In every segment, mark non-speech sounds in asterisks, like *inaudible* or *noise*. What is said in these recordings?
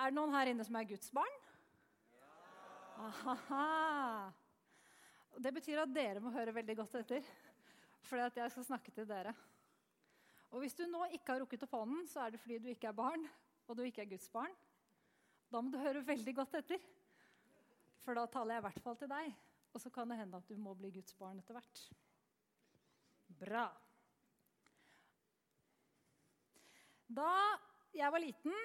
Er det noen her inne som er Guds barn? Aha. Det betyr at dere må høre veldig godt etter, at jeg skal snakke til dere. Og Hvis du nå ikke har rukket opp hånden, så er det fordi du ikke er barn, og du ikke er Guds barn. Da må du høre veldig godt etter, for da taler jeg i hvert fall til deg. Og så kan det hende at du må bli Guds barn etter hvert. Bra. Da jeg var liten,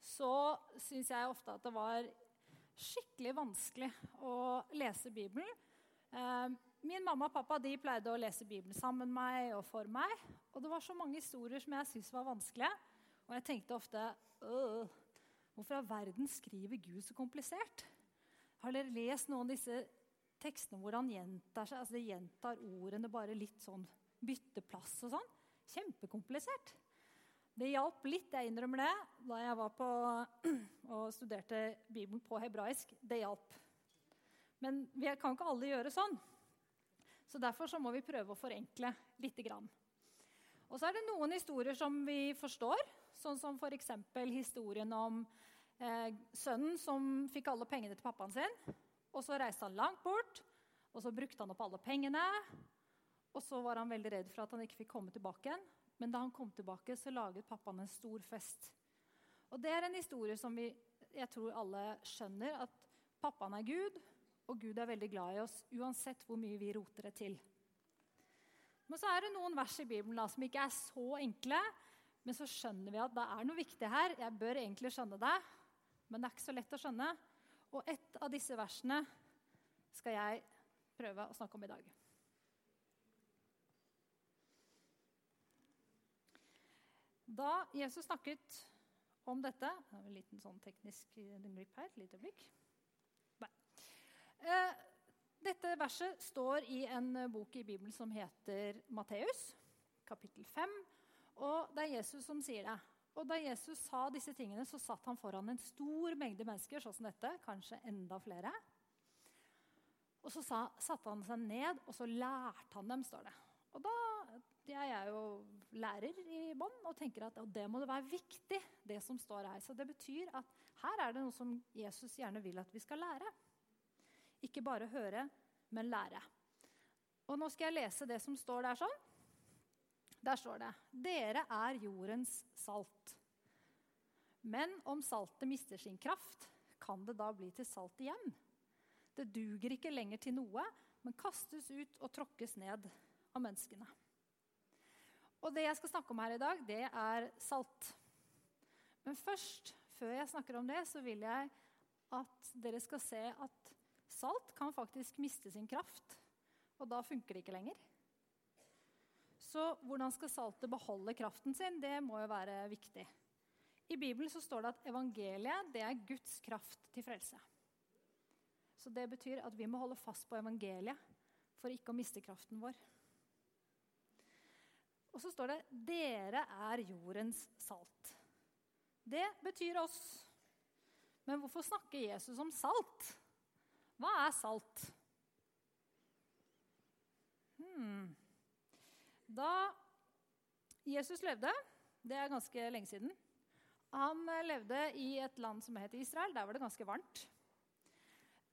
så syns jeg ofte at det var skikkelig vanskelig å lese Bibelen. Eh, min mamma og pappa de pleide å lese Bibelen sammen med meg og for meg. Og det var så mange historier som jeg syntes var vanskelige. Og jeg tenkte ofte Hvorfor i verden skriver Gud så komplisert? Har dere lest noen av disse tekstene hvor han gjentar seg? Altså, det gjentar ordene bare litt sånn bytteplass og sånn. Kjempekomplisert. Det hjalp litt, jeg innrømmer det, da jeg var på *clears throat* og studerte Bibelen på hebraisk. Det hjalp. Men vi kan ikke alle gjøre sånn. Så Derfor så må vi prøve å forenkle lite grann. Og så er det noen historier som vi forstår, sånn som f.eks. historien om eh, sønnen som fikk alle pengene til pappaen sin. Og så reiste han langt bort, og så brukte han opp alle pengene. Og så var han veldig redd for at han ikke fikk komme tilbake igjen. Men da han kom tilbake, så laget pappaen en stor fest. Og det er en historie som vi, jeg tror alle skjønner, at pappaen er Gud, og Gud er veldig glad i oss uansett hvor mye vi roter det til. Men så er det noen vers i Bibelen da, som ikke er så enkle. Men så skjønner vi at det er noe viktig her. Jeg bør egentlig skjønne det, men det er ikke så lett å skjønne. Og et av disse versene skal jeg prøve å snakke om i dag. Da Jesus snakket om dette det er En liten sånn teknisk glipp her. Et lite øyeblikk. Nei. dette verset står i en bok i Bibelen som heter Matteus, kapittel 5. Og det er Jesus som sier det. Og da Jesus sa disse tingene, så satt han foran en stor mengde mennesker, sånn som dette, kanskje enda flere. Og så sa, satte han seg ned, og så lærte han dem, står det. Og da jeg er jo lærer i bånn og tenker at det må det være viktig, det som står her. Så det betyr at her er det noe som Jesus gjerne vil at vi skal lære. Ikke bare høre, men lære. Og nå skal jeg lese det som står der sånn. Der står det Dere er jordens salt. Men om saltet mister sin kraft, kan det da bli til salt igjen? Det duger ikke lenger til noe, men kastes ut og tråkkes ned av menneskene. Og det jeg skal snakke om her i dag, det er salt. Men først, før jeg snakker om det, så vil jeg at dere skal se at salt kan faktisk miste sin kraft. Og da funker det ikke lenger. Så hvordan skal saltet beholde kraften sin? Det må jo være viktig. I Bibelen så står det at evangeliet det er Guds kraft til frelse. Så det betyr at vi må holde fast på evangeliet for ikke å miste kraften vår. Og så står det 'Dere er jordens salt'. Det betyr oss. Men hvorfor snakker Jesus om salt? Hva er salt? Hmm. Da Jesus levde, det er ganske lenge siden Han levde i et land som het Israel. Der var det ganske varmt.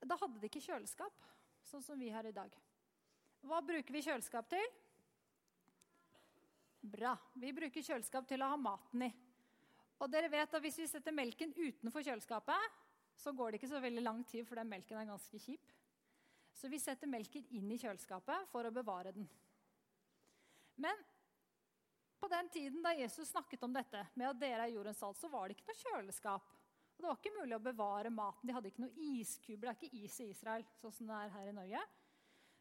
Da hadde de ikke kjøleskap, sånn som vi har i dag. Hva bruker vi kjøleskap til? Bra. Vi bruker kjøleskap til å ha maten i. Og dere vet at Hvis vi setter melken utenfor kjøleskapet, så går det ikke så veldig lang tid, for den melken er ganske kjip. Så vi setter melken inn i kjøleskapet for å bevare den. Men på den tiden da Jesus snakket om dette, med at dere er jordens salt, så var det ikke noe kjøleskap. Og det var ikke mulig å bevare maten. De hadde ikke noe iskuber. Det er ikke is i Israel, sånn som det er her i Norge.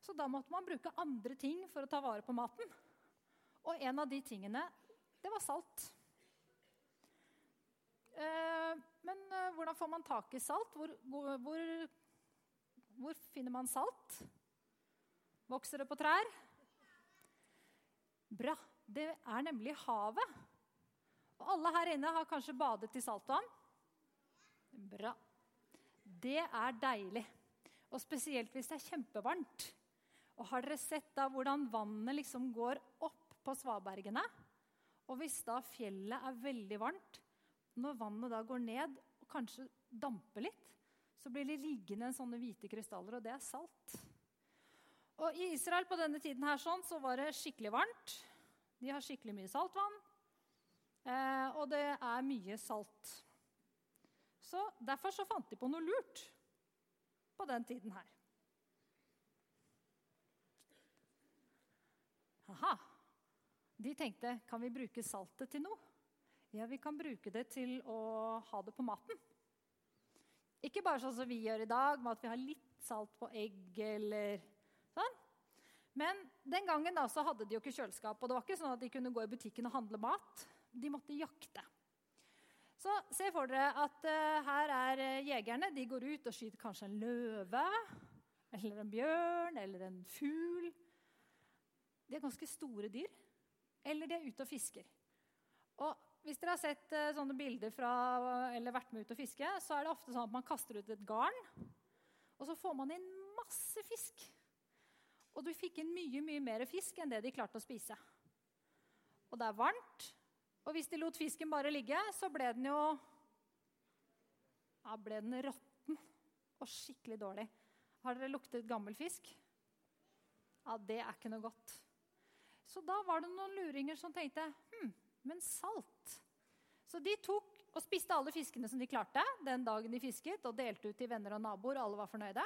Så da måtte man bruke andre ting for å ta vare på maten. Og en av de tingene, det var salt. Eh, men eh, hvordan får man tak i salt? Hvor, hvor, hvor, finner man salt? Vokser det på trær? Bra. Det er nemlig havet. Og alle her inne har kanskje badet i saltvann? Bra. Det er deilig. Og spesielt hvis det er kjempevarmt. Og har dere sett da hvordan vannet liksom går opp på svabergene. Og hvis da fjellet er veldig varmt, når vannet da går ned og kanskje damper litt, så blir det liggende en sånne hvite krystaller, og det er salt. Og I Israel på denne tiden her sånn, så var det skikkelig varmt. De har skikkelig mye saltvann. Eh, og det er mye salt. Så Derfor så fant de på noe lurt på den tiden her. Aha. De tenkte kan vi bruke saltet til noe? Ja, vi kan bruke det til å ha det på maten. Ikke bare sånn som vi gjør i dag, med at vi har litt salt på egg eller sånn. Men den gangen da, så hadde de jo ikke kjøleskap, og det var ikke sånn at de kunne gå i butikken og handle mat. De måtte jakte. Så se for dere at uh, her er uh, jegerne. De går ut og skyter kanskje en løve eller en bjørn eller en fugl. De er ganske store dyr. Eller de er ute og fisker. Og hvis dere har sett uh, sånne bilder fra, eller vært med ut og fiske, så er det ofte sånn at man kaster ut et garn, og så får man inn masse fisk. Og du fikk inn mye mye mer fisk enn det de klarte å spise. Og det er varmt. Og hvis de lot fisken bare ligge, så ble den jo ja, ble den råtten og skikkelig dårlig. Har dere luktet gammel fisk? Ja, det er ikke noe godt. Så da var det noen luringer som tenkte hm, men salt. Så de tok og spiste alle fiskene som de klarte den dagen de fisket, og delte ut til venner og naboer, og alle var fornøyde.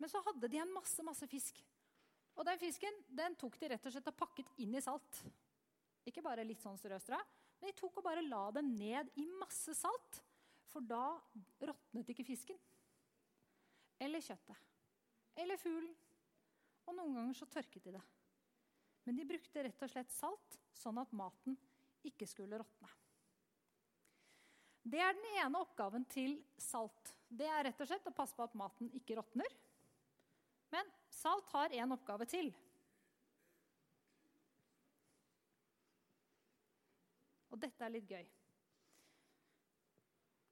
Men så hadde de en masse, masse fisk. Og den fisken den tok de rett og slett og pakket inn i salt. Ikke bare litt sånn strøstrø, men de tok og bare la dem ned i masse salt. For da råtnet ikke fisken. Eller kjøttet. Eller fuglen. Og noen ganger så tørket de det. Men de brukte rett og slett salt, sånn at maten ikke skulle råtne. Det er den ene oppgaven til salt. Det er rett og slett å passe på at maten ikke råtner. Men salt har én oppgave til. Og dette er litt gøy.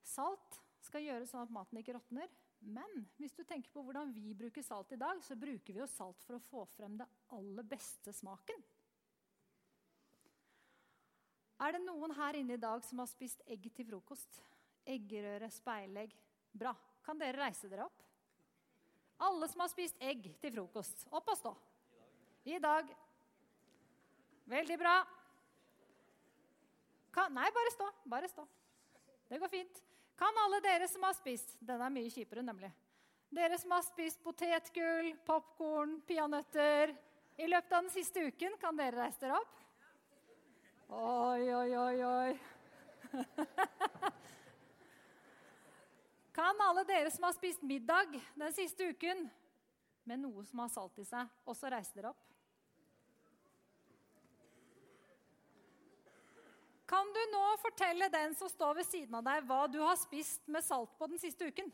Salt skal gjøre sånn at maten ikke råtner. Men hvis du tenker på hvordan vi bruker salt i dag, så bruker vi jo salt for å få frem det aller beste smaken. Er det noen her inne i dag som har spist egg til frokost? Eggerøre, speilegg. Bra. Kan dere reise dere opp? Alle som har spist egg til frokost. Opp og stå. I dag. Veldig bra. Kan, nei, bare stå. Bare stå. Det går fint. Kan alle dere som har spist Den er mye kjipere, nemlig. Dere som har spist potetgull, popkorn, peanøtter i løpet av den siste uken, kan dere reise dere opp? Oi, oi, oi, oi. *laughs* kan alle dere som har spist middag den siste uken med noe som har salt i seg, også reise dere opp? Kan du nå fortelle den som står ved siden av deg, hva du har spist med salt på den siste uken?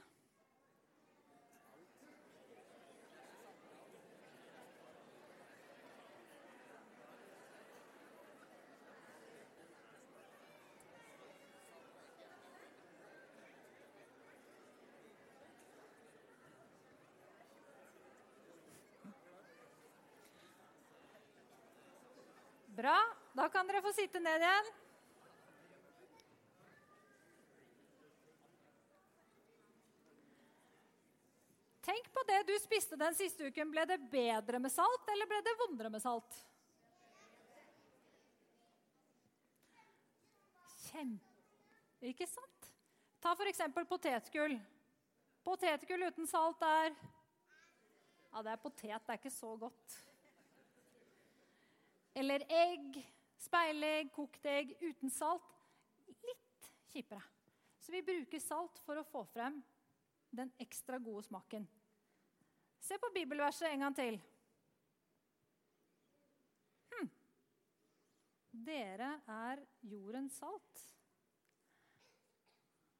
Bra. Da kan dere få sitte ned igjen. Tenk på det du spiste den siste uken. Ble det bedre med salt, eller ble det vondere med salt? Kjempe... Ikke sant? Ta f.eks. potetgull. Potetgull uten salt er Ja, det er potet, det er ikke så godt. Eller egg, speilegg, kokt egg uten salt. Litt kjipere. Så vi bruker salt for å få frem den ekstra gode smaken. Se på bibelverset en gang til. Hm. Dere er jordens salt.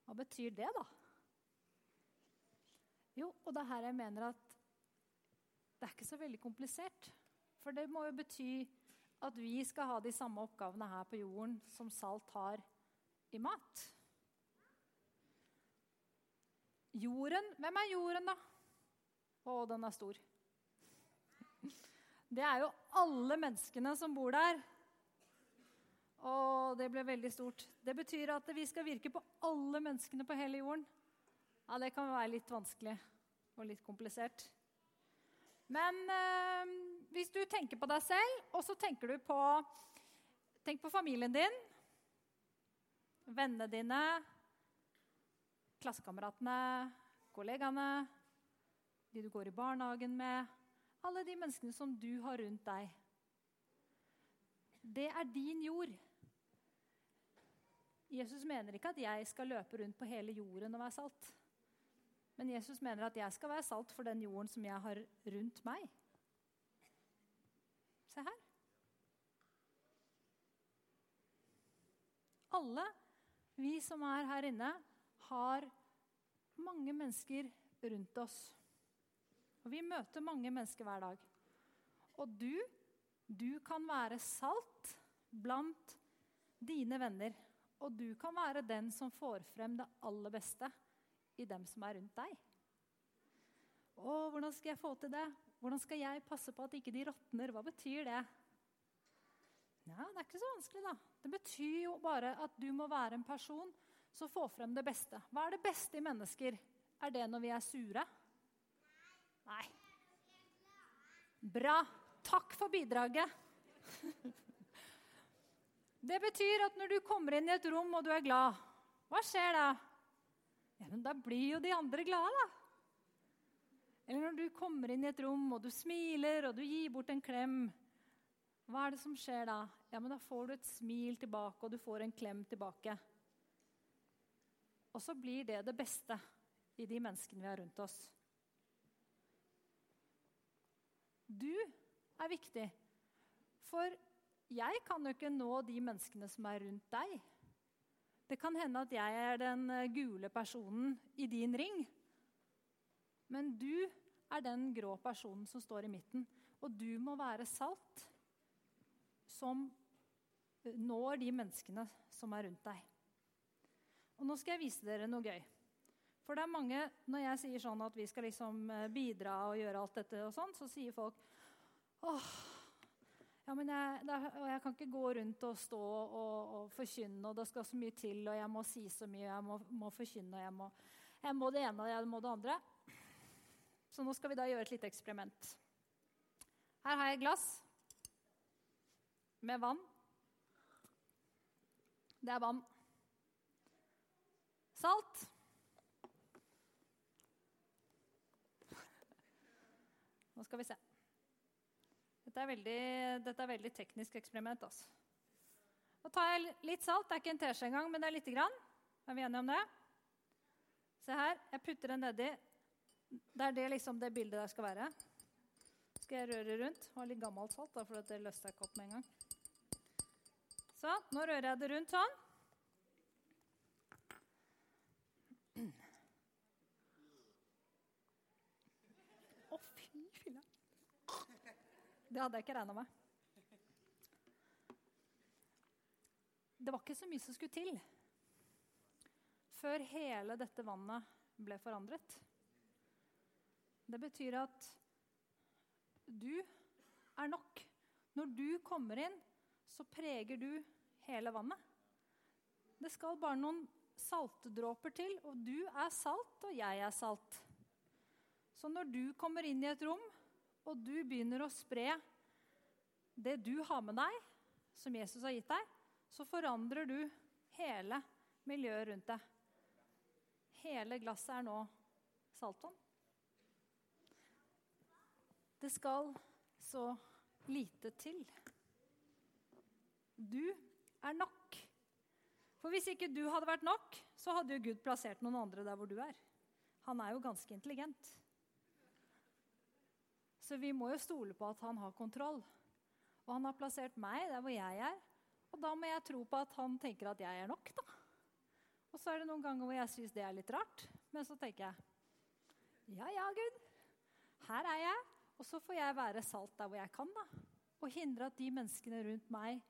Hva betyr det, da? Jo, og det er her jeg mener at det er ikke så veldig komplisert. For det må jo bety at vi skal ha de samme oppgavene her på jorden som salt har i mat. Jorden Hvem er jorden, da? Å, den er stor. Det er jo alle menneskene som bor der. Og det ble veldig stort. Det betyr at vi skal virke på alle menneskene på hele jorden. Ja, det kan være litt vanskelig og litt komplisert. Men eh, hvis du tenker på deg selv, og så tenker du på Tenk på familien din, vennene dine, klassekameratene, kollegaene, de du går i barnehagen med Alle de menneskene som du har rundt deg. Det er din jord. Jesus mener ikke at jeg skal løpe rundt på hele jorden og være salt. Men Jesus mener at jeg skal være salt for den jorden som jeg har rundt meg. Se her. Alle vi som er her inne, har mange mennesker rundt oss. Og vi møter mange mennesker hver dag. Og du, du kan være salt blant dine venner. Og du kan være den som får frem det aller beste i dem som er rundt deg. Å, hvordan skal jeg få til det? Hvordan skal jeg passe på at ikke de råtner? Hva betyr det? Ja, Det er ikke så vanskelig, da. Det betyr jo bare at du må være en person som får frem det beste. Hva er det beste i mennesker? Er det når vi er sure? Nei. Bra. Takk for bidraget. *laughs* Det betyr at når du kommer inn i et rom og du er glad, hva skjer da? Ja, men Da blir jo de andre glade, da. Eller når du kommer inn i et rom og du smiler og du gir bort en klem. Hva er det som skjer da? Ja, men Da får du et smil tilbake, og du får en klem tilbake. Og så blir det det beste i de menneskene vi har rundt oss. Du er viktig. For jeg kan jo ikke nå de menneskene som er rundt deg. Det kan hende at jeg er den eh, gule personen i din ring. Men du er den grå personen som står i midten. Og du må være salt som eh, når de menneskene som er rundt deg. Og Nå skal jeg vise dere noe gøy. For det er mange, Når jeg sier sånn at vi skal liksom eh, bidra og gjøre alt dette, og sånn, så sier folk åh, ja, men jeg, og jeg kan ikke gå rundt og stå og, og, forkynne, og det skal så mye til, og jeg må si så mye, jeg må, må forkynne, og jeg må, jeg må, det ene og jeg må det andre. Så nå skal vi da gjøre et lite eksperiment. Her har jeg et glass med vann. Det er vann. Salt. Skal vi se. Dette er veldig, dette er veldig teknisk eksperiment. altså. Nå tar jeg litt salt. Det er ikke en teskje engang, men det er lite grann. Er vi enige om det? Se her. Jeg putter det nedi. Det er det liksom det bildet der skal være. Skal jeg røre rundt? Var litt gammelt salt, da, for det løste jeg ikke opp med en gang. Sånn. Nå rører jeg det rundt sånn. Det hadde jeg ikke regna med. Det var ikke så mye som skulle til før hele dette vannet ble forandret. Det betyr at du er nok. Når du kommer inn, så preger du hele vannet. Det skal bare noen saltdråper til, og du er salt, og jeg er salt. Så når du kommer inn i et rom, og du begynner å spre det du har med deg, som Jesus har gitt deg, så forandrer du hele miljøet rundt deg. Hele glasset er nå saltvann. Det skal så lite til. Du er nok. For hvis ikke du hadde vært nok, så hadde jo Gud plassert noen andre der hvor du er. Han er jo ganske intelligent. Så vi må jo stole på at han har kontroll. Og han har plassert meg der hvor jeg er. Og da må jeg tro på at han tenker at jeg er nok, da. Og så er det noen ganger hvor jeg syns det er litt rart. Men så tenker jeg ja, ja, Gud. Her er jeg. Og så får jeg være salt der hvor jeg kan, da. Og hindre at de menneskene rundt meg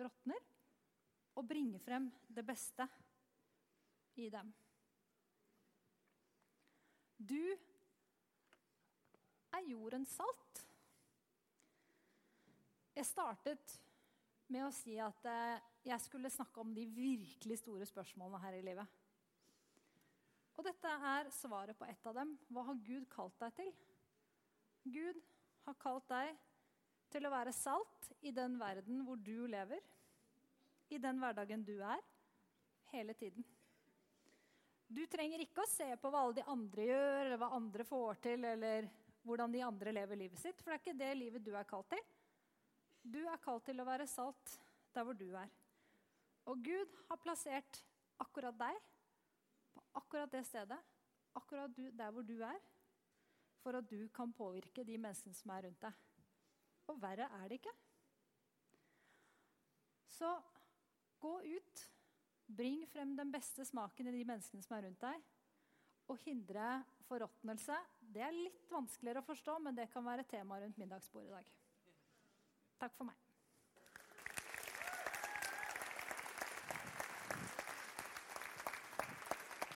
råtner. Og bringe frem det beste i dem. Du er jorden salt. Jeg startet med å si at eh, jeg skulle snakke om de virkelig store spørsmålene her i livet. Og dette er svaret på ett av dem. Hva har Gud kalt deg til? Gud har kalt deg til å være salt i den verden hvor du lever. I den hverdagen du er. Hele tiden. Du trenger ikke å se på hva alle de andre gjør, eller hva andre får til, eller hvordan de andre lever livet sitt, for det er ikke det livet du er kalt til. Du er kalt til å være salt der hvor du er. Og Gud har plassert akkurat deg på akkurat det stedet, akkurat du, der hvor du er, for at du kan påvirke de menneskene som er rundt deg. Og verre er det ikke. Så gå ut. Bring frem den beste smaken i de menneskene som er rundt deg. Og hindre forråtnelse. Det er litt vanskeligere å forstå, men det kan være tema rundt middagsbordet i dag. Takk for meg.